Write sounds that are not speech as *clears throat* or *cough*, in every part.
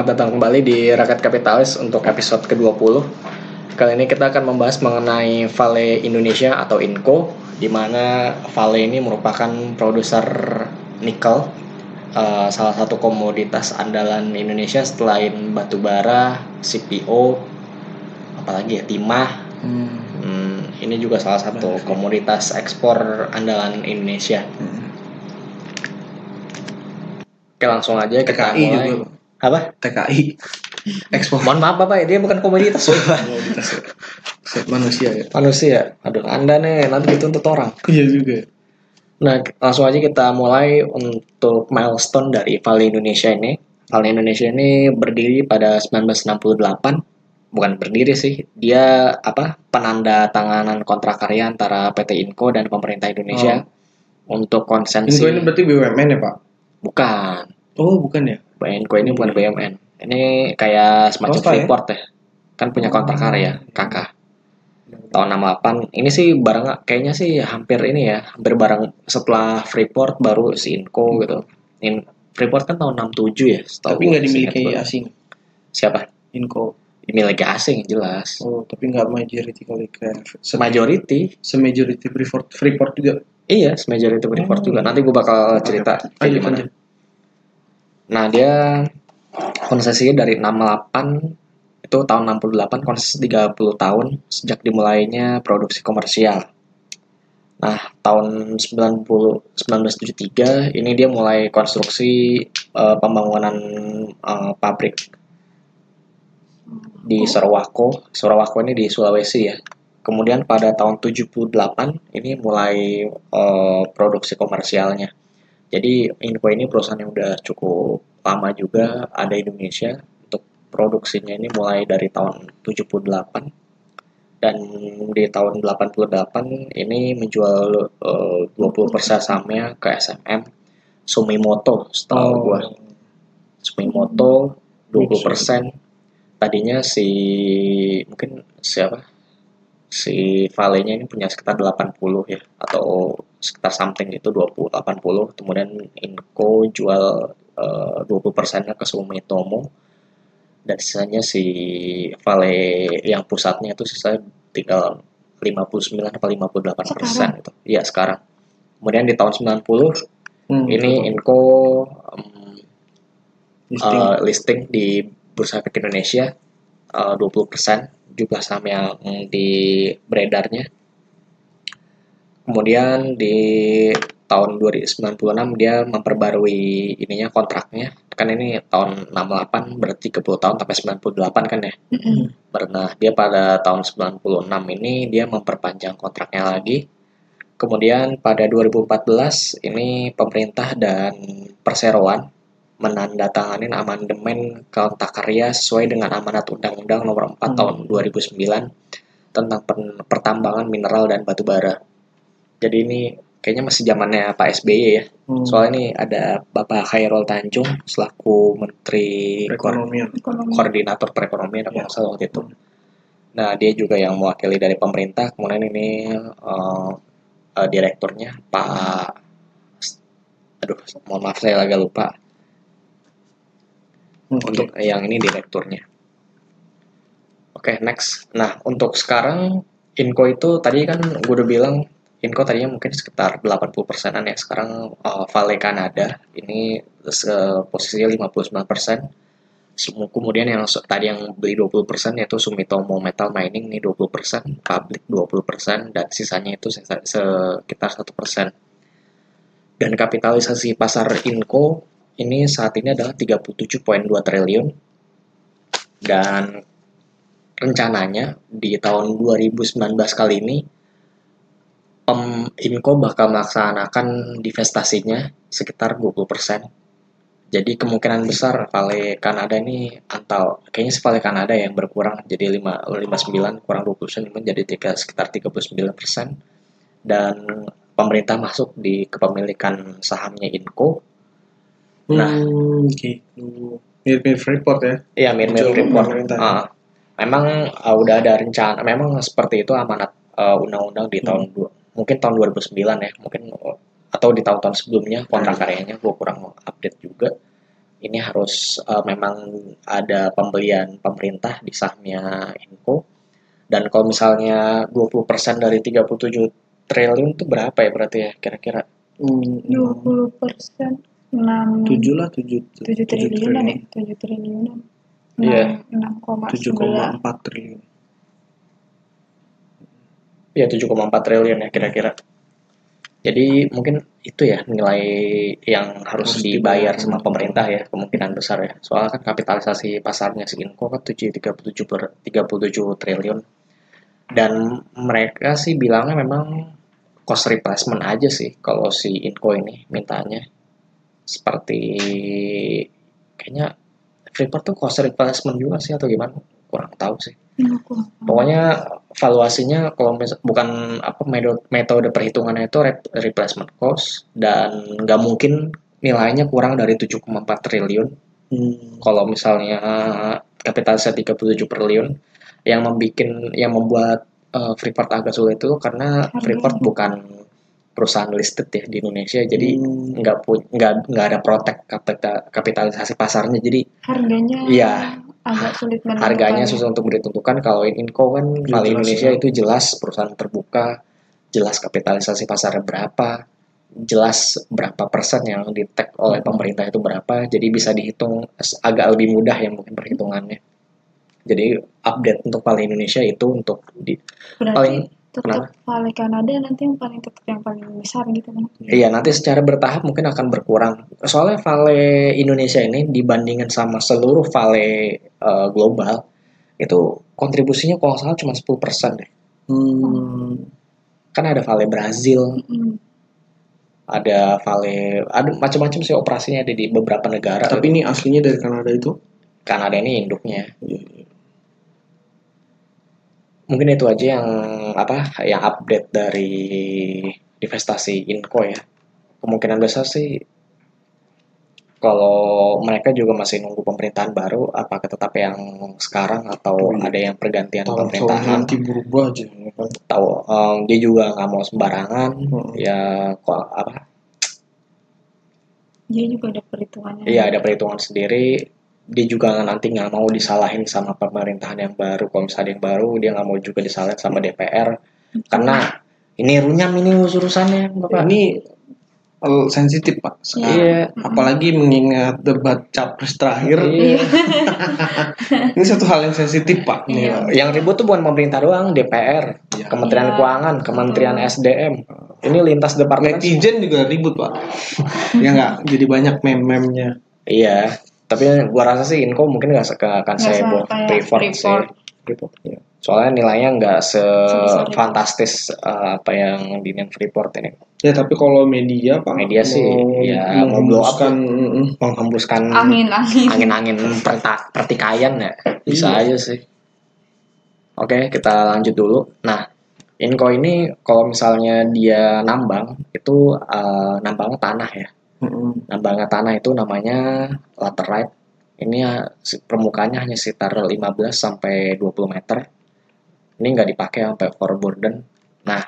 Selamat datang kembali di Rakyat Kapitalis untuk episode ke-20. Kali ini kita akan membahas mengenai Vale Indonesia atau Inco, di mana Vale ini merupakan produser nikel, uh, salah satu komoditas andalan Indonesia selain batu bara, CPO, apalagi ya timah. Hmm. Hmm, ini juga salah satu komoditas ekspor andalan Indonesia. Hmm. Oke langsung aja kita TKI mulai. juga. Apa? TKI. Ekspor Mohon maaf Bapak, dia bukan komoditas. *laughs* komoditas ya. Manusia ya. manusia. Aduh, Anda nih nanti dituntut orang. Iya juga. Nah, langsung aja kita mulai untuk milestone dari Vale Indonesia ini. Vale Indonesia ini berdiri pada 1968. Bukan berdiri sih, dia apa? Penanda tanganan kontrak karya antara PT Inco dan pemerintah Indonesia untuk konsensi. Info ini berarti BUMN ya Pak? Bukan. Oh bukan ya? Inco ini bukan BUMN. Ini kayak semacam Swasta ya? Freeport ya. Kan punya kontrak karya, kakak. tahun 68 ini sih barang kayaknya sih hampir ini ya hampir barang setelah Freeport baru si Inco gitu In, Freeport kan tahun 67 ya setahu Tapi nggak dimiliki gua. asing. siapa Inco. dimiliki asing jelas Oh tapi nggak majority kali kayak se- majority semajority Freeport Freeport juga. iya majority Freeport Oh. juga nanti gue bakal cerita kayak gimana lanjut. Nah dia konsesinya dari 68 itu tahun 68 konsesi 30 tahun sejak dimulainya produksi komersial Nah, tahun 90 1973 ini dia mulai konstruksi eh, pembangunan eh, pabrik di Sorowako. Sorowako ini di Sulawesi ya. Kemudian pada tahun 78 ini mulai eh, produksi komersialnya. Jadi Inco ini perusahaan yang udah cukup lama juga ada di Indonesia. Untuk produksinya ini mulai dari tahun 78 dan di tahun 88 ini menjual eh, 20% sahamnya ke SMM Sumitomo setahu Oh. gua. Sumitomo 20% tadinya si mungkin siapa si Vale-nya ini punya sekitar 80 ya atau sekitar something itu 20 80 kemudian Inco jual eh, 20%-nya ke Sumitomo dan sisanya si Vale yang pusatnya itu sisa tinggal 59 atau 58 persen itu iya sekarang. Kemudian di tahun 90 Hmm, ini Inco em, listing. eh, listing di Bursa Efek Indonesia eh, 20% jumlah saham yang di beredarnya. Kemudian di tahun 2096 dia memperbarui ininya kontraknya. Kan ini tahun 68 berarti 30 tahun sampai 98 kan ya? Nah, dia pada tahun 96 ini dia memperpanjang kontraknya lagi. Kemudian pada 2014 ini pemerintah dan perseroan menandatangani amandemen kontrak karya sesuai dengan amanat Undang-Undang Nomor 4 Hmm. tahun 2009 tentang pen- pertambangan mineral dan batu bara. Jadi ini kayaknya masih zamannya Pak SBY ya. Hmm, Soalnya ini ada Bapak Khairul Tanjung selaku Menteri Koor- perekonomian. koordinator perekonomian apa Ya. waktu itu. Nah dia juga yang mewakili dari pemerintah. Kemudian ini eh, eh, direkturnya Pak, aduh mohon maaf saya agak lupa. Hmm, Untuk yang ini direkturnya. Oke next. Nah untuk sekarang Inco itu tadi kan gue udah bilang Inco tadinya mungkin sekitar 80 persenan ya. Sekarang eh, Vale Kanada ini se- posisinya 59 persen. Kemudian yang tadi yang beli 20% yaitu Sumitomo Metal Mining ini 20%, Public 20%, dan sisanya itu se- sekitar 1%. Dan kapitalisasi pasar Inco ini saat ini adalah 37,2 triliun. Dan rencananya di tahun 2019 kali ini pem Inco bakal melaksanakan divestasinya sekitar 20%. Jadi kemungkinan besar Vale Kanada ini antau kayaknya sih Vale Kanada yang berkurang jadi 5 59 kurang 20 menjadi tiga, sekitar 39 persen dan pemerintah masuk di kepemilikan sahamnya Inco. Nah. Hmm, gitu. Mirip-mirip Freeport ya. Iya, mirip-mirip Freeport. Ah, memang ah, udah ada rencana, memang seperti itu amanat ah, undang-undang di tahun dua, mungkin tahun 2009 ya, mungkin atau di tahun-tahun sebelumnya kontrak karyanya gue kurang update juga ini harus uh, memang ada pembelian pemerintah di sahamnya Inco dan kalau misalnya 20% dari 37 triliun itu berapa ya berarti ya kira-kira Hmm, 20 6 tujuh lah tujuh 7 triliunan ya? 7 triliunan. Iya. 7,4 6,9 triliun. Ya 7,4 triliun ya kira-kira. Jadi mungkin itu ya nilai yang harus, Harus dibayar sama pemerintah ya kemungkinan besar ya. Soalnya kan kapitalisasi pasarnya si Inco kan 7 37 per 37 triliun. Dan mereka sih bilangnya memang cost replacement aja sih kalau si Inco ini mintanya seperti kayaknya Freeport tuh cost replacement juga sih atau gimana kurang tahu sih tahu. pokoknya valuasinya kalau mis- bukan apa metode, metode perhitungannya itu rep- replacement cost dan nggak mungkin nilainya kurang dari 7,4 triliun Hmm. kalau misalnya kapitalisasi 37 triliun yang membuat yang membuat uh, Freeport agak sulit itu karena. Freeport bukan perusahaan listed ya di Indonesia jadi Hmm. nggak pu- nggak nggak ada protek kapita- kapitalisasi pasarnya jadi harganya Iya. agak sulit menentukan harganya ya. susah untuk ditentukan kalau Inco kan Ya, Vale jelas Indonesia ya. itu jelas perusahaan terbuka jelas kapitalisasi pasarnya berapa jelas berapa persen yang di tag oleh pemerintah itu berapa jadi bisa dihitung agak lebih mudah ya mungkin perhitungannya jadi update untuk Vale Indonesia itu untuk di berarti paling- tetap Vale Kanada nanti yang paling tetap yang paling besar gitu kan Iya, nanti secara bertahap mungkin akan berkurang. Soalnya Vale Indonesia ini dibandingkan sama seluruh Vale eh, global, itu kontribusinya kalau salah cuma 10% deh. Hmm. Kan ada Vale Brazil, Mm-mm. ada Vale, ada macam-macam sih operasinya ada di beberapa negara. Tapi ini aslinya dari Kanada itu? Kanada ini induknya. Iya, iya. Mungkin itu aja yang apa yang update dari investasi Inco ya. Kemungkinan besar sih kalau mereka juga masih nunggu pemerintahan baru, apakah tetap yang sekarang atau Oh, iya. ada yang pergantian Tahu-tahu pemerintahan? nanti berubah aja. ya kan? Tahu em, dia juga nggak mau sembarangan, Hmm. ya kok apa? dia juga ada perhitungannya Iya ada perhitungan sendiri. Dia juga nanti nggak mau disalahin sama pemerintahan yang baru. Kalau misalnya yang baru, dia nggak mau juga disalahin sama DPR karena ini runyam ini urusannya, bapak. Ini eh, sensitif pak. Sekarang. Iya. Apalagi mengingat debat capres terakhir. Iya. *laughs* Ini satu hal yang sensitif pak. Nih, Iya. Yang ribut tuh bukan pemerintah doang, DPR, Iya. Kementerian Iya. Keuangan, Kementerian. SDM. Ini lintas departemen. Netizen juga ribut pak. *laughs* ya nggak. Jadi banyak meme-memnya. Iya, tapi gua rasa sih Inco mungkin nggak se- akan seheboh kayak Freeport sih. Freeport. Iya. Soalnya nilainya nggak Sebesar itu. sefantastis eh, apa yang di Freeport ini. Ya tapi kalau media pak. Media sih, mau ya, menghembuskan, mm, Menghembuskan angin angin angin-angin perta- pertikaian ya, bisa Iya. aja sih. Oke, kita lanjut dulu. Nah, Inco ini kalau misalnya dia nambang itu eh, nambangnya tanah ya. Nambangnya tanah itu namanya laterite. Ini ya, permukaannya hanya sekitar 15 sampai 20 meter. Ini nggak dipakai sampai overburden. Nah,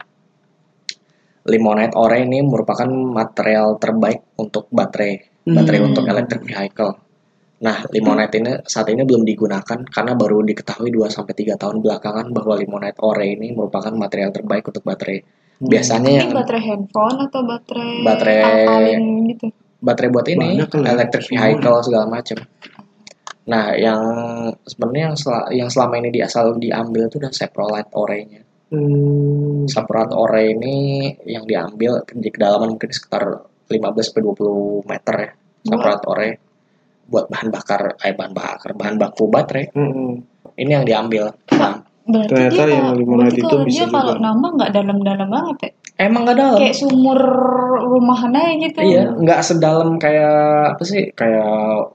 limonite ore ini merupakan material terbaik untuk baterai, baterai Hmm. untuk electric vehicle. Nah, limonite ini saat ini belum digunakan karena baru diketahui 2 sampai 3 tahun belakangan bahwa limonite ore ini merupakan material terbaik untuk baterai. Biasanya ini yang baterai handphone atau baterai Baterai- alkalin gitu baterai buat ini Banyak kan ya, electric vehicle segala macam. Nah, yang sebenarnya yang, sel- yang selama ini di asal diambil itu udah saprolite ore-nya. Hmm. Saprolite ore ini yang diambil di kedalaman mungkin sekitar 15 sampai 20 meter ya. Saprolite ore buat bahan bakar, eh bahan bakar, bahan baku baterai. Mm-mm. Ini yang diambil. Nah, berarti Ternyata dia yang berarti itu bisa dia kalau juga. nambah nggak dalam-dalam banget ya emang gak dalam. kayak sumur rumahan aja gitu Iya, nggak sedalam kayak apa sih? Kayak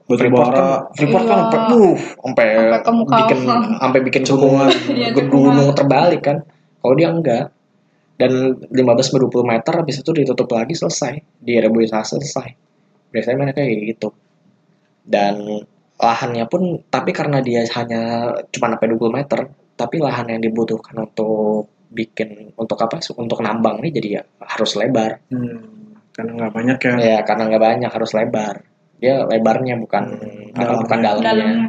Freeport kan. Freeport kan Iya. sampai uh, sampai Sampai ke muka bikin *laughs* sampai bikin Cekungan. Iya, gunung, terbalik kan. Kalau dia enggak. Dan 15 sampai 20 meter habis itu ditutup lagi selesai, direbuisasi selesai. Biasanya mereka kayak gitu. Dan lahannya pun tapi karena dia hanya cuma sampai 20 meter, tapi lahan yang dibutuhkan untuk bikin untuk apa? Untuk nambang ini jadi ya harus lebar. Hmm. Karena nggak banyak ya. Ya karena nggak banyak harus lebar. dia lebarnya bukan apa Dalamnya. bukan dalamnya dalamnya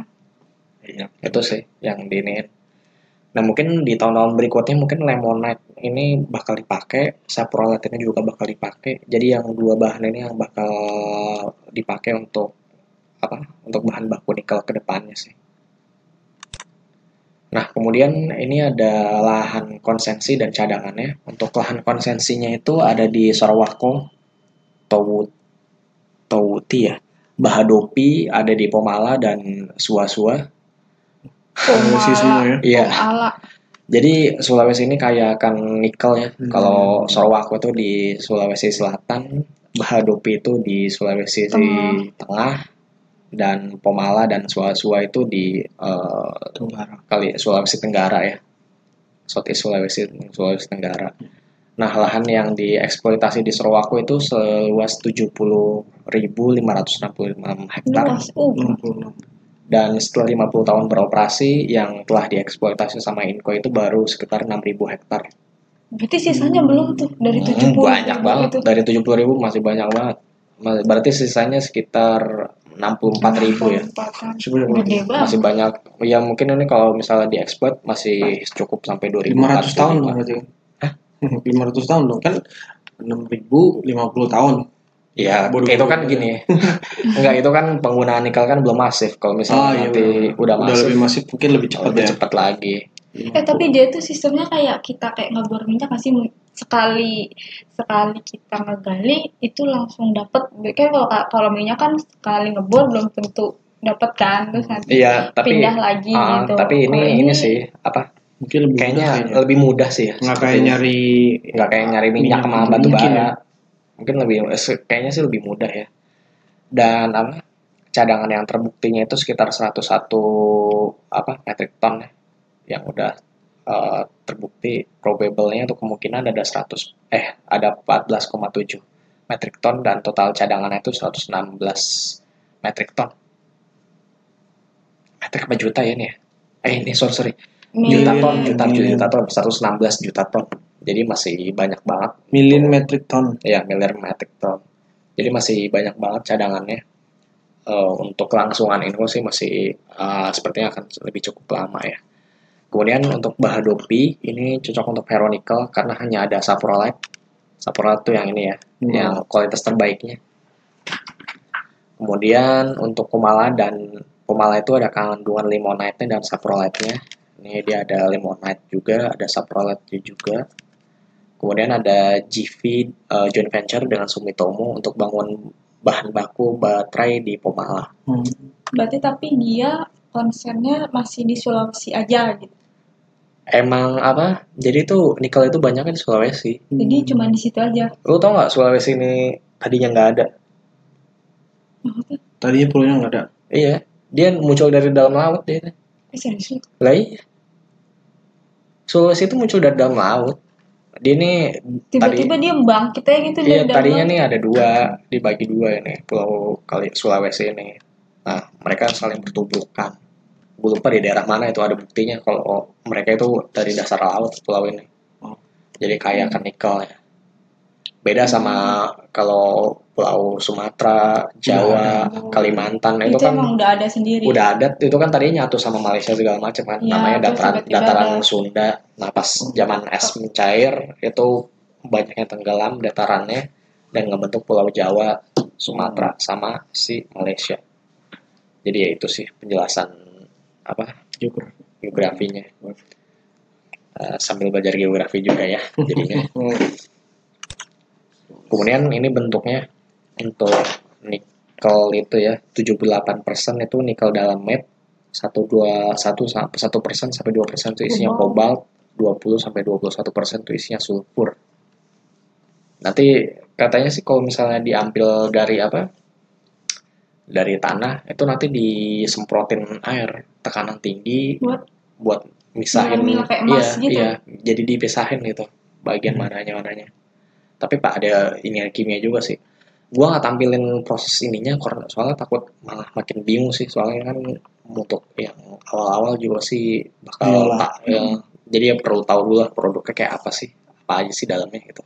Iya. itu sih yang diiniin nah mungkin di tahun-tahun berikutnya mungkin lemonade ini bakal dipakai saprolet ini juga bakal dipakai jadi yang dua bahan ini yang bakal dipakai untuk apa untuk bahan baku nikel ke depannya sih nah kemudian ini ada lahan konsensi dan cadangannya untuk lahan konsensinya itu ada di Sorowako Towu Towuti ya Bahadopi ada di Pomala dan Suwa-Suwa Sulawesi semua ya. Iya, jadi Sulawesi ini kaya akan nikel ya. Hmm. Kalau Sorowako itu di Sulawesi Selatan, Bahadopi itu di Sulawesi Tengah. Tengah, dan Pomala dan Suwa-Suwa itu di eh, Tenggara. kali Sulawesi Tenggara ya. Southeast Sulawesi Sulawesi Tenggara. Nah, lahan yang dieksploitasi di Sorowako itu seluas 70.565 hektar uh 66. dan setelah 50 tahun beroperasi yang telah dieksploitasi sama Inco itu baru sekitar 6.000 hektar. berarti sisanya belum tuh dari Hmm, 70 banyak banget. itu Dari 70.000 masih banyak banget. Berarti sisanya sekitar 64.000 ya. Sebenarnya gede banget Masih banyak. Ya mungkin ini kalau misalnya dieksploit masih cukup sampai 2000 500 tahun dong berarti. Hah? *laughs* 500 tahun dong kan 6000 50 tahun. Ya, Bodoh itu kan gini. *laughs* Enggak, itu kan penggunaan nikel kan belum masif. Kalau misalnya nanti benar. udah Ah, iya, udah masif, lebih masif mungkin lebih cepat lebih ya. cepat lagi. Eh tapi dia tuh sistemnya kayak kita kayak ngebor minyak kasih sekali sekali kita ngegali itu langsung dapet. Kan kalau kalau minyak kan sekali ngebor belum tentu dapet kan? Terus nanti Iya, tapi pindah lagi ah, gitu. tapi ini Kalau ini sih apa? Mungkin lebih Kayaknya mudah kayaknya. lebih mudah sih ya. nggak kayak nyari nggak kayak nyari minyak Minyak sama batu mungkin bara ya. mungkin lebih se- kayaknya sih lebih mudah ya. Dan apa? Cadangan yang terbuktinya itu sekitar 101 apa metric ton ya yang udah eh, terbukti probable-nya itu kemungkinan ada 100 eh ada 14,7 metric ton dan total cadangannya itu 116 metric ton. Metric apa juta ya ini ya? Eh ini sorry sorry. Juta ton juta iya. juta ton 116 juta ton. Jadi masih banyak banget. Million metric ton. ya miliar metric ton. Jadi masih banyak banget cadangannya. Eh, untuk kelangsungan info sih masih eh, sepertinya akan lebih cukup lama ya kemudian untuk bahadopi ini cocok untuk ferronikel karena hanya ada saprolite saprolite itu yang ini ya Hmm. yang kualitas terbaiknya. Kemudian untuk Kumala dan Kumala itu ada kandungan limonite-nya dan saprolite-nya ini dia ada limonite juga ada saprolite juga. Kemudian ada GV eh, joint venture dengan Sumitomo untuk bangun bahan baku baterai di Pomala Hmm. berarti tapi dia konsennya masih di Sulawesi aja gitu emang apa jadi tuh nikel itu banyak di Sulawesi jadi cuma di situ aja lu tau nggak Sulawesi ini tadinya nggak ada Tadinya pulau nggak ada. iya dia muncul dari dalam laut dia eh, serius? Lah iya. Sulawesi itu muncul dari dalam laut. Dia ini tiba-tiba dia bangkit aja gitu iya, dari tadinya dalam. nih ada dua, dibagi dua ini pulau kali Sulawesi ini. Nah, mereka saling bertumbukan. Gue lupa di daerah mana itu ada buktinya kalau mereka itu dari dasar laut pulau ini. Oh. Jadi kaya akan nikel ya. Beda sama kalau pulau Sumatera, Jawa, ada. Kalimantan itu, itu kan emang udah ada sendiri udah ada itu kan tadinya nyatu sama Malaysia segala macam kan Iya, namanya dataran dataran ada- Sunda nah pas zaman es mencair itu banyaknya tenggelam datarannya dan ngebentuk Pulau Jawa Sumatera sama si Malaysia jadi ya itu sih penjelasan apa Juga. geografinya Eh, sambil belajar geografi juga ya *laughs* jadinya. Kemudian ini bentuknya untuk nikel itu ya 78% itu nikel dalam mat 1 2 1 sampai 1 persen sampai 2 persen itu isinya kobalt 20 sampai 21 persen itu isinya sulfur. Nanti katanya sih kalau misalnya diambil dari apa dari tanah itu nanti disemprotin air tekanan tinggi buat buat misahin. Iya gitu? iya jadi dipisahin gitu bagian Hmm. mananya mananya. Tapi pak ada ini kimia juga sih. Gua nggak tampilin proses ininya karena soalnya takut malah makin bingung sih. Soalnya kan untuk yang awal-awal juga sih bakal tak ya, jadi ya perlu tahu dulu lah produknya kayak apa sih apa aja sih dalamnya gitu.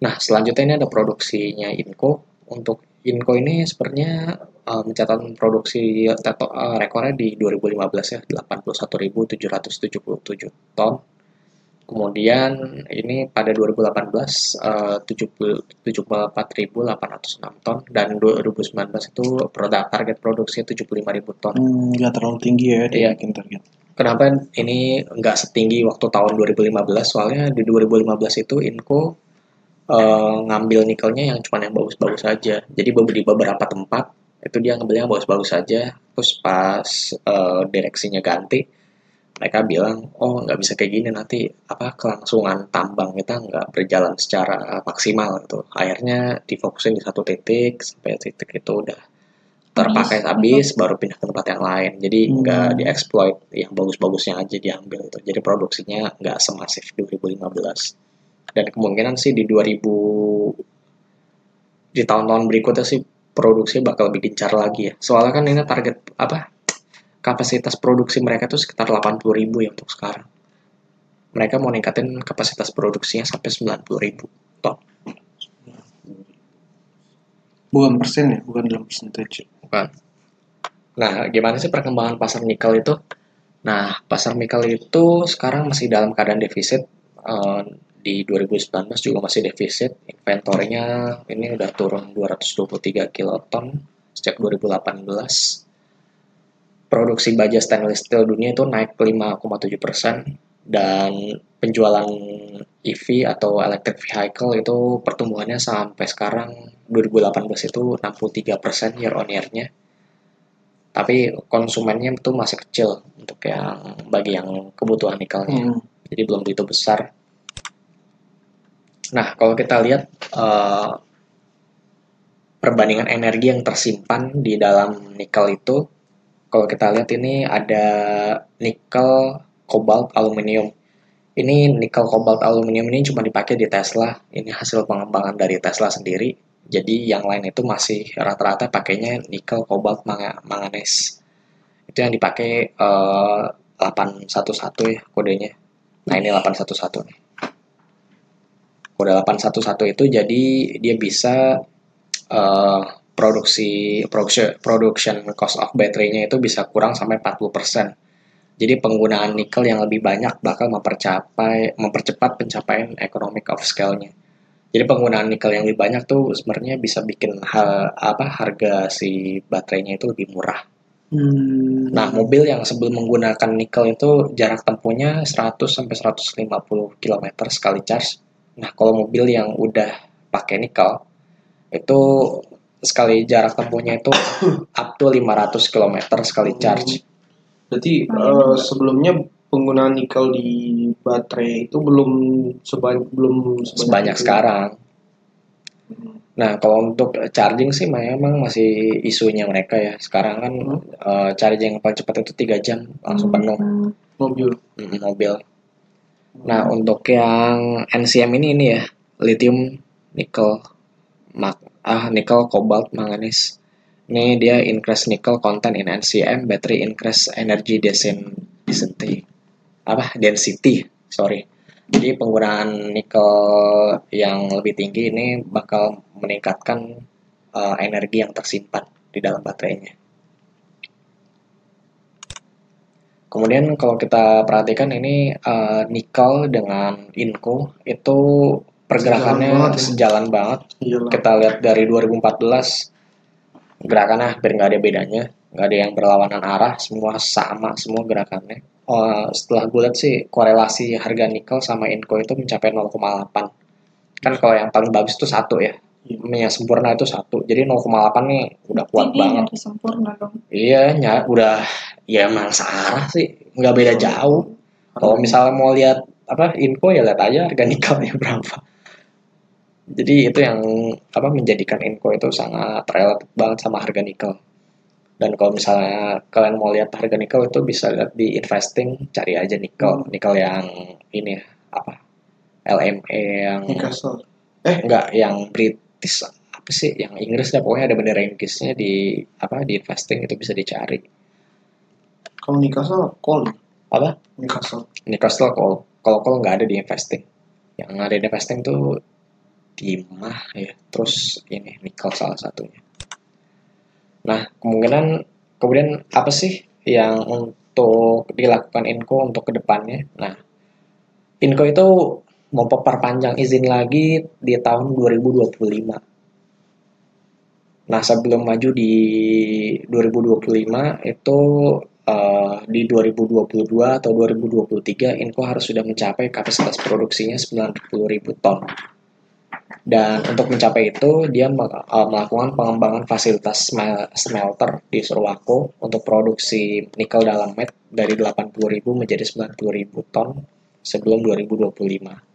Nah selanjutnya ini ada produksinya Inco untuk Inco ini sebenarnya uh, mencatatkan produksi teto, uh, rekornya di 2015 ya 81.777 ton. Kemudian ini pada 2018 uh, 74.806 ton dan 2019 itu produk target produksi 75.000 ton. Hmm, terlalu tinggi ya dia Iya. target. Kenapa ini nggak setinggi waktu tahun 2015? Soalnya di 2015 itu Inco eh, ngambil nikelnya yang cuma yang bagus-bagus saja. Jadi be- di beberapa tempat itu dia ngambil yang bagus-bagus saja. Terus pas eh, direksinya ganti, mereka bilang, oh nggak bisa kayak gini nanti apa kelangsungan tambang kita nggak berjalan secara maksimal gitu. Akhirnya difokusin di satu titik sampai titik itu udah terpakai habis baru pindah ke tempat yang lain jadi Hmm. nggak dieksploit yang bagus-bagusnya aja diambil itu jadi produksinya nggak semasif 2015 dan kemungkinan sih di 2000 di tahun-tahun berikutnya sih produksi bakal lebih gencar lagi ya soalnya kan ini target apa kapasitas produksi mereka tuh sekitar 80.000 ya untuk sekarang mereka mau ningkatin kapasitas produksinya sampai 90.000 ton Bukan persen ya, bukan dalam percentage. Bukan. Nah, gimana sih perkembangan pasar nikel itu? Nah, pasar nikel itu sekarang masih dalam keadaan defisit. Eh, di 2019 juga masih defisit. Inventorinya ini udah turun 223 kiloton sejak 2018. Produksi baja stainless steel dunia itu naik 5,7 persen dan penjualan EV atau electric vehicle itu pertumbuhannya sampai sekarang 2018 itu 63 persen year on year-nya. Tapi konsumennya itu masih kecil untuk yang bagi yang kebutuhan nikelnya. Hmm. Jadi belum begitu besar. Nah, kalau kita lihat eh, perbandingan energi yang tersimpan di dalam nikel itu, kalau kita lihat ini ada nikel, kobalt, aluminium. Ini nikel, kobalt, aluminium ini cuma dipakai di Tesla. Ini hasil pengembangan dari Tesla sendiri. Jadi yang lain itu masih rata-rata pakainya nikel, kobalt, manga- manganese. Itu yang dipakai eh, 811 ya kodenya. Nah ini 811 nih. Kode 811 itu jadi dia bisa eh, produksi production, production cost of baterainya itu bisa kurang sampai 40%. Jadi penggunaan nikel yang lebih banyak bakal mempercapai mempercepat pencapaian economic of scale-nya. Jadi penggunaan nikel yang lebih banyak tuh sebenarnya bisa bikin hal apa harga si baterainya itu lebih murah. Hmm. Nah, mobil yang sebelum menggunakan nikel itu jarak tempuhnya 100 sampai 150 km sekali charge. Nah, kalau mobil yang udah pakai nikel itu sekali jarak tempuhnya itu up to 500 km sekali charge. Berarti Hmm. eh, sebelumnya penggunaan nikel di baterai itu belum sebanyak belum Sebanyak itu. sekarang. Nah, kalau untuk charging sih memang masih isunya mereka ya. Sekarang kan Hmm. eh, charging yang paling cepat itu 3 jam langsung penuh mobil. mm, mobil. Nah, untuk yang NCM ini ini ya, lithium, nikel, mak ah nikel, cobalt, manganese. Ini dia increase nickel content in NCM, battery increase energy density. Apa? Density, sorry. Jadi penggunaan nikel yang lebih tinggi ini bakal meningkatkan eh, energi yang tersimpan di dalam baterainya. Kemudian kalau kita perhatikan ini eh, nikel dengan inco itu pergerakannya Sejalan banget ya. sejalan banget. Iyalah. Kita lihat dari 2014 gerakannya hampir nggak ada bedanya, nggak ada yang berlawanan arah, semua sama semua gerakannya. Eh, setelah gue lihat sih korelasi harga nikel sama inco itu mencapai 0,8. Kan kalau yang paling bagus itu satu ya, yang sempurna itu satu. Jadi 0,8 nih udah kuat Jadi banget. sempurna dong. Iya, ny- udah ya emang searah sih, nggak beda jauh. Kalau misalnya mau lihat apa info ya lihat aja harga nikelnya *laughs* berapa. Jadi itu yang apa menjadikan info itu sangat relatif banget sama harga nikel. Dan kalau misalnya kalian mau lihat harga nikel itu bisa lihat di investing, cari aja nikel, nikel yang ini ya, apa LME yang Newcastle. enggak yang British apa sih yang Inggris dah pokoknya ada bendera Inggrisnya di apa di investing itu bisa dicari. Kalau Newcastle call Apa? Newcastle. Newcastle call kalau call nggak ada di investing yang ada di investing tuh timah ya terus ini nikel salah satunya Nah, kemungkinan kemudian apa sih yang untuk dilakukan Inco untuk ke depannya? Nah, Inco itu mau perpanjang izin lagi di tahun 2025. Nah, sebelum maju di 2025 itu uh, di 2022 atau 2023 Inco harus sudah mencapai kapasitas produksinya 90.000 ton. Dan untuk mencapai itu dia uh, melakukan pengembangan fasilitas smelter di Surwako untuk produksi nikel dalam met dari 80.000 menjadi 90.000 ton sebelum 2025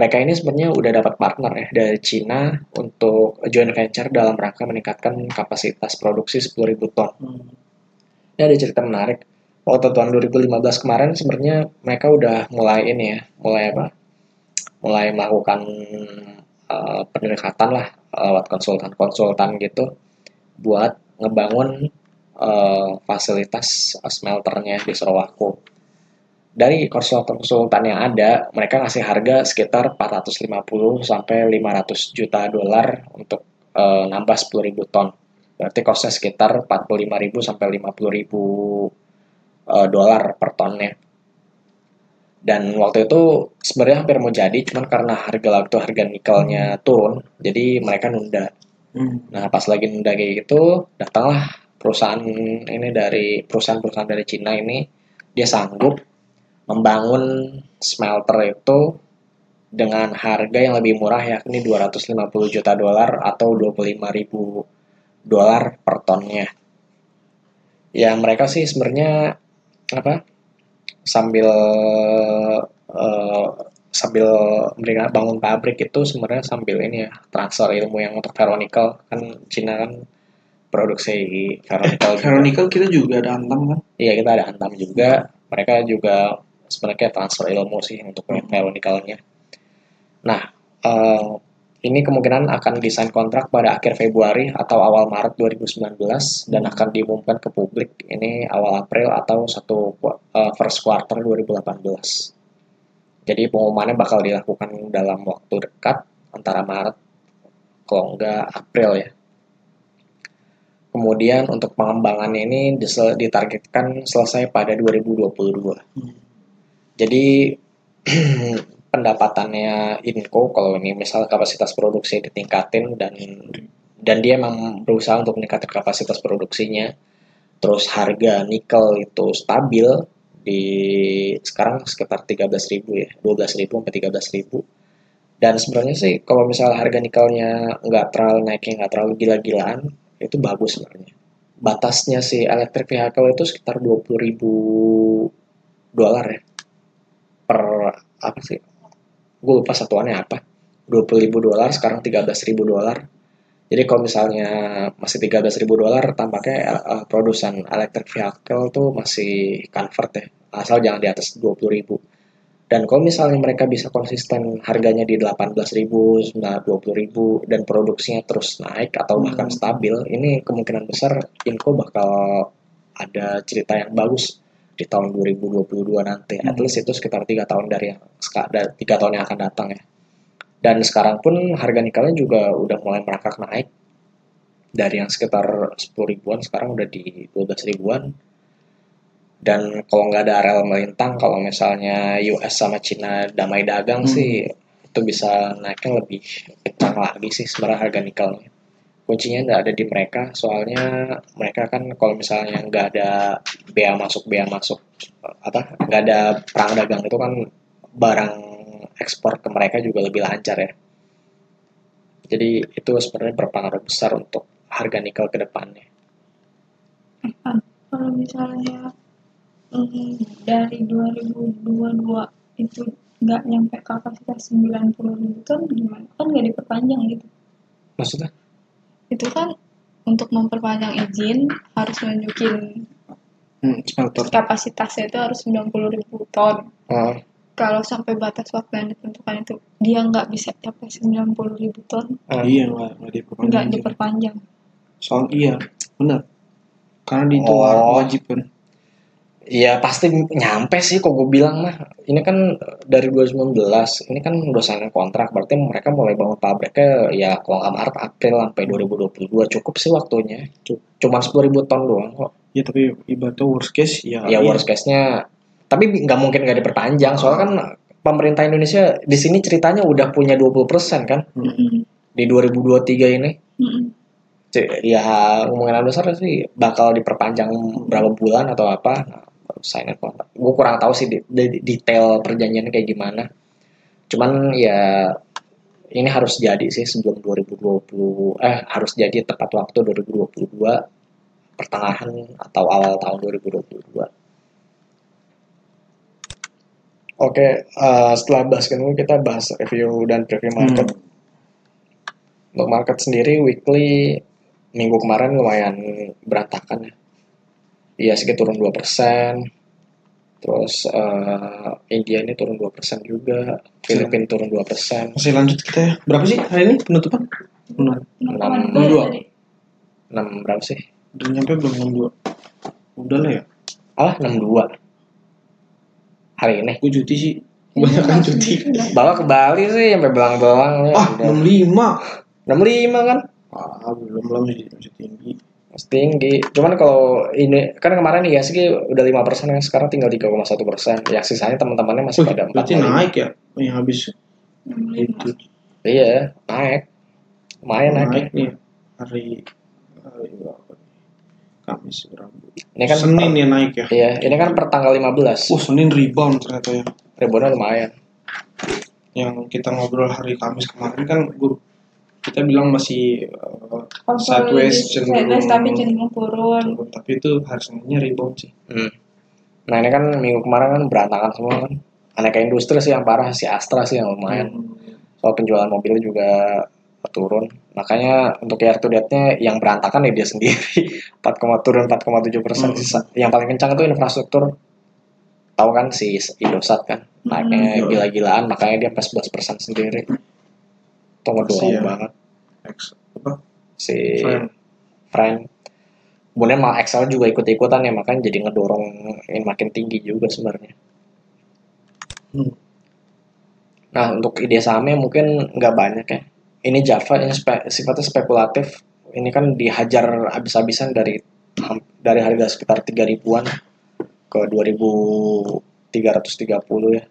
mereka ini sebenarnya udah dapat partner ya dari Cina untuk joint venture dalam rangka meningkatkan kapasitas produksi 10.000 ton. Hmm. Ini ada cerita menarik. Waktu tahun 2015 kemarin sebenarnya mereka udah mulai ini ya, mulai apa? Mulai melakukan uh, pendekatan lah lewat konsultan-konsultan gitu buat ngebangun uh, fasilitas smelternya di Sarawako dari konsultan-konsultan yang ada, mereka ngasih harga sekitar 450 sampai 500 juta dolar untuk e, nambah 10.000 ton. Berarti kosnya sekitar 45.000 sampai 50.000 e, dolar per tonnya. Dan waktu itu sebenarnya hampir mau jadi, cuman karena harga waktu harga nikelnya turun, jadi mereka nunda. Hmm. Nah pas lagi nunda kayak gitu, datanglah perusahaan ini dari perusahaan-perusahaan dari Cina ini, dia sanggup membangun smelter itu dengan harga yang lebih murah yakni 250 juta dolar atau 25 ribu dolar per tonnya. Ya mereka sih sebenarnya apa sambil uh, sambil mereka bangun pabrik itu sebenarnya sambil ini ya transfer ilmu yang untuk ferronikel kan Cina kan produksi ferronikel. ferronikel kita juga ada antam kan? Iya kita ada antam juga. Mereka juga sebenarnya transfer ilmu sih untuk nikelnya. Nah, uh, ini kemungkinan akan desain kontrak pada akhir Februari atau awal Maret 2019 dan akan diumumkan ke publik ini awal April atau satu uh, first quarter 2018. Jadi pengumumannya bakal dilakukan dalam waktu dekat antara Maret kalau enggak April ya. Kemudian untuk pengembangannya ini ditargetkan selesai pada 2022. Hmm. Jadi *clears throat* pendapatannya Inco kalau ini misal kapasitas produksi ditingkatin dan dan dia memang berusaha untuk meningkatkan kapasitas produksinya. Terus harga nikel itu stabil di sekarang sekitar 13.000 ya, 12.000 sampai 13.000. Dan sebenarnya sih kalau misal harga nikelnya nggak terlalu naiknya nggak terlalu gila-gilaan, itu bagus sebenarnya. Batasnya si electric vehicle itu sekitar 20.000 dolar ya per apa sih? Gue lupa satuannya apa. 20 ribu dolar sekarang 13 ribu dolar. Jadi kalau misalnya masih 13 ribu dolar tampaknya uh, produsen electric vehicle tuh masih convert ya. Asal jangan di atas 20 ribu. Dan kalau misalnya mereka bisa konsisten harganya di 18 ribu, 20 ribu, dan produksinya terus naik atau bahkan hmm. stabil, ini kemungkinan besar Inco bakal ada cerita yang bagus di tahun 2022 nanti. Hmm. At least itu sekitar tiga tahun dari yang tiga tahun yang akan datang ya. Dan sekarang pun harga nikelnya juga udah mulai merangkak naik dari yang sekitar 10 ribuan sekarang udah di 12 ribuan. Dan kalau nggak ada rel melintang, kalau misalnya US sama Cina damai dagang hmm. sih itu bisa naiknya lebih kencang lagi sih sebenarnya harga nikelnya kuncinya nggak ada di mereka soalnya mereka kan kalau misalnya nggak ada bea masuk bea masuk apa nggak ada perang dagang itu kan barang ekspor ke mereka juga lebih lancar ya. Jadi itu sebenarnya berpengaruh besar untuk harga nikel ke depannya. Kalau misalnya dari 2022 itu nggak nyampe kapasitas 90 ribu ton gimana? Kan nggak diperpanjang gitu. Maksudnya itu kan untuk memperpanjang izin harus menunjukin hmm, kapasitasnya itu harus 90 ribu ton. Uh. Kalau sampai batas waktu yang ditentukan itu dia nggak bisa capai 90 ribu ton. Uh. Iya nggak nggak diperpanjang. Nggak diperpanjang. Soal iya benar. Karena itu oh. wajib kan. Ya pasti nyampe sih kok gue bilang mah. Ini kan dari 2019, ini kan udah sign kontrak, berarti mereka mulai bangun pabriknya ya kalau nggak Maret April sampai 2022 cukup sih waktunya. Cu- Cuman 10.000 ton doang kok. Ya tapi ibaratnya worst case ya. Ya iya. worst case-nya tapi nggak mungkin nggak diperpanjang soalnya kan pemerintah Indonesia di sini ceritanya udah punya 20% kan Mm-mm. di 2023 ini. Mm-mm. C- Ya kemungkinan besar sih bakal diperpanjang berapa bulan atau apa. Sign kontrak. Gue kurang tahu sih di- di- detail perjanjiannya kayak gimana. Cuman ya ini harus jadi sih sebelum 2020 eh harus jadi tepat waktu 2022 pertengahan atau awal tahun 2022. Oke, eh, setelah bahas ini kita bahas review dan preview market. Untuk market sendiri weekly minggu kemarin lumayan berantakan ya. ISG turun 2%. Terus eh, India ini turun 2% juga. Filipina turun 2%. Masih lanjut kita ya. Berapa sih hari ini penutupan? Enam Enam dua dua. 6 berapa sih? Udah nyampe belum 62. Udah lah ya. Alah 62. Hari ini. Gue cuti sih. Banyak kan cuti. Bawa ke Bali sih sampai belang-belang ya. Ah, udah. 65. 65 kan? Ah, belum belum masih, masih tinggi. Tinggi. Cuman kalau ini kan kemarin ISG udah 5% kan sekarang tinggal 3,1 persen. Yang sisanya teman-temannya masih Wih, pada 4 berarti naik ya? Yang habis lima. itu Iya, naik. Lumayan naik. ya. naik nih hari? Kamis Rabu. Ini kan Senin ya naik ya. Iya, ini kan per tanggal 15. Oh, Senin rebound ternyata ya. Ribuannya lumayan. Yang kita ngobrol hari Kamis kemarin kan gue kita bilang masih uh, Kalau sideways cenderung sideways tapi cenderung turun. tapi itu hari Seninnya rebound sih. Hmm. Nah ini kan minggu kemarin kan berantakan semua kan. Aneka industri sih yang parah, si Astra sih yang lumayan. Hmm. Soal penjualan mobil juga turun. Makanya untuk year to date-nya yang berantakan ya dia sendiri. *laughs* 4, turun 4,7 persen. Hmm. Yang paling kencang itu infrastruktur. Tahu kan si Indosat kan. Naiknya Hmm. gila-gilaan. Makanya dia plus 11 persen sendiri. Itu ngedorong Kasian. banget. X apa? Si Friend. friend. Kemudian malah Excel juga ikut-ikutan ya. Makanya jadi ngedorong ini makin tinggi juga sebenarnya. Hmm. Nah, untuk ide sahamnya mungkin nggak banyak ya. Ini Java ini spe- sifatnya spekulatif. Ini kan dihajar habis-habisan dari dari harga sekitar 3 ribuan ke 2330 ya.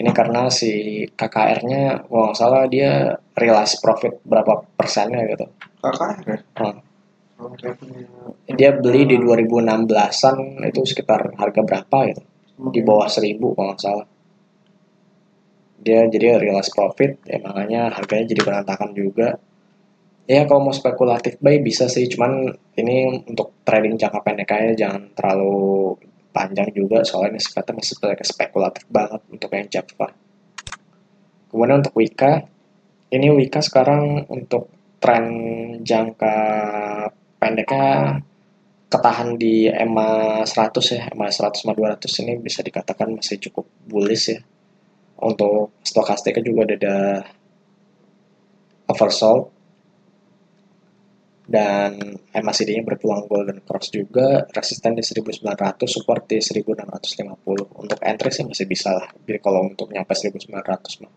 Ini karena si KKR-nya kalau nggak salah dia realize profit berapa persennya gitu. KKR ya? Hmm. Punya Dia beli di 2016-an itu sekitar harga berapa gitu. Di bawah 1000 kalau nggak salah. Dia jadi realize profit ya makanya harganya jadi berantakan juga. Ya kalau mau spekulatif buy bisa sih, cuman ini untuk trading jangka pendek aja jangan terlalu panjang juga soalnya ini sifatnya masih spek- spekulatif banget untuk yang Java. Kemudian untuk Wika, ini Wika sekarang untuk tren jangka pendeknya ketahan di EMA 100 ya, EMA 100 sama 200 ini bisa dikatakan masih cukup bullish ya. Untuk stokastiknya juga ada oversold dan MACD-nya berpeluang golden cross juga resisten di 1900 support di 1650 untuk entry sih masih bisa lah. Jadi kalau untuk nyampe 1900 mah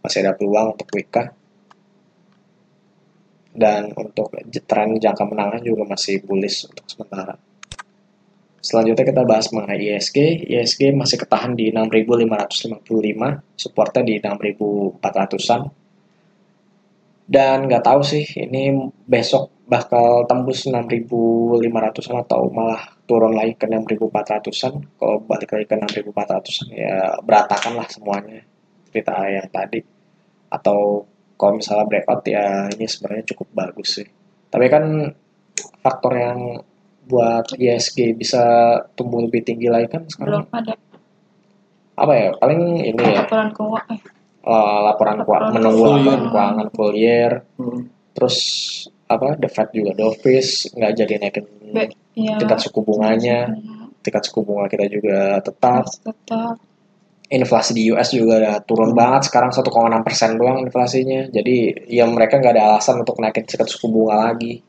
masih ada peluang untuk Wika dan untuk tren jangka menengah juga masih bullish untuk sementara. Selanjutnya kita bahas mengenai ISG ISG masih ketahan di 6555 supportnya di 6400an dan nggak tahu sih ini besok bakal tembus 6.500an atau malah turun lagi ke 6.400an kalau balik lagi ke 6.400an ya berantakan lah semuanya. Cerita yang tadi. Atau kalau misalnya breakout ya ini sebenarnya cukup bagus sih. Tapi kan faktor yang buat ISG bisa tumbuh lebih tinggi lagi kan sekarang. Belum ada. Apa ya paling ini ya. Laporan keuangan. Eh, eh, laporan keuangan Laporan menunggu full laporan year. keuangan full year Hmm. terus apa the Fed juga dovish nggak jadi naikin Be- ya, tingkat suku bunganya. Tingkat suku bunga kita juga tetap. Tetap inflasi di US juga udah turun banget sekarang 1,6 persen doang inflasinya. Jadi ya mereka nggak ada alasan untuk naikin tingkat suku bunga lagi.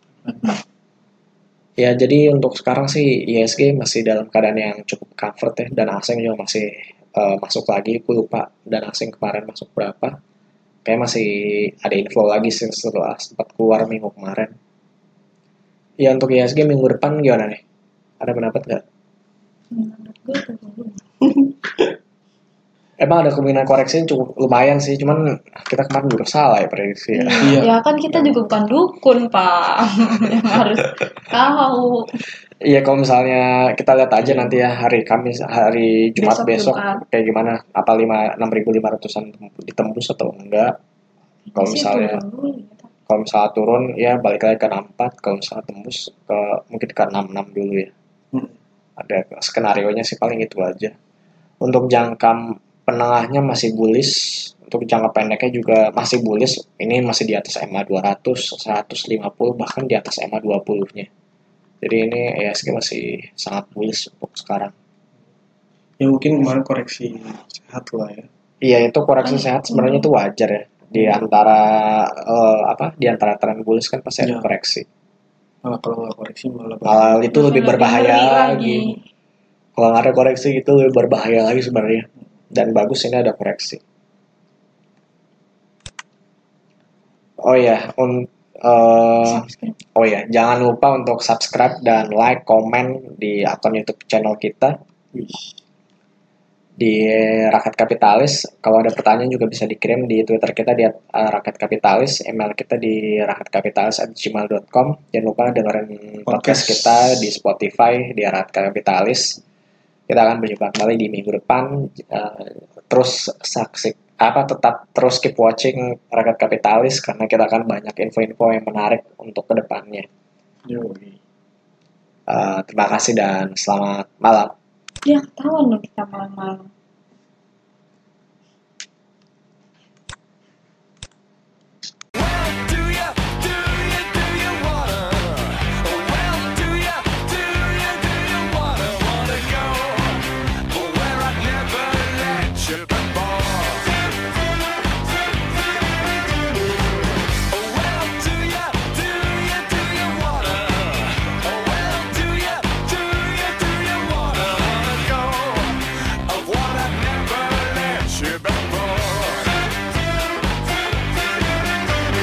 Ya, jadi untuk sekarang sih ISG masih dalam keadaan yang cukup comfort ya, dan asing juga masih eh, masuk lagi. Gue lupa dan asing kemarin masuk berapa. Kayak masih ada inflow lagi sih setelah sempat keluar minggu kemarin. Ya untuk ISG minggu depan gimana nih? Ada pendapat nggak? *laughs* Emang ada kemungkinan koreksi yang cukup lumayan sih, cuman kita kemarin juga salah ya prediksi ya. Iya. ya kan kita juga bukan dukun pak *laughs* yang harus tahu Iya kalau misalnya kita lihat aja nanti ya hari Kamis, hari Jumat besok, Besok Jumat. kayak gimana? Apa lima enam ribu lima ratusan ditembus atau enggak? Kalau misalnya turun dulu ya. kalau misalnya turun ya balik lagi ke 64 kalau misalnya tembus ke mungkin ke 66 dulu ya Hmm. ada skenario nya sih paling itu aja untuk jangka penengahnya masih bullish untuk jangka pendeknya juga masih bullish ini masih di atas MA 200 150 bahkan di atas MA 20 nya jadi ini ESG masih sangat bullish untuk sekarang Ya mungkin kemarin koreksi sehat lah ya. iya itu koreksi Hmm. sehat sebenarnya itu wajar ya di antara eh, apa di antara tren bullish kan pasti ada Iya. koreksi Malah kalau nggak koreksi malah malah itu lebih berbahaya ngeri lagi. Kalau nggak ada koreksi itu lebih berbahaya lagi sebenarnya. Dan bagus ini ada koreksi. Oh ya, un, Subscribe. oh ya, jangan lupa untuk subscribe dan like, komen di akun YouTube channel kita di Rakyat Kapitalis. Kalau ada pertanyaan juga bisa dikirim di Twitter kita di eh, Rakyat Kapitalis, email kita di rakyatkapitalis@gmail.com. Jangan lupa dengerin podcast Podcast. kita di Spotify di Rakyat Kapitalis. Kita akan berjumpa kembali di minggu depan. Eh, terus saksi apa tetap terus keep watching Rakyat Kapitalis karena kita akan banyak info-info yang menarik untuk ke depannya. yoi. Eh, terima kasih dan selamat malam. Ya ketahuan loh kita malam-malam.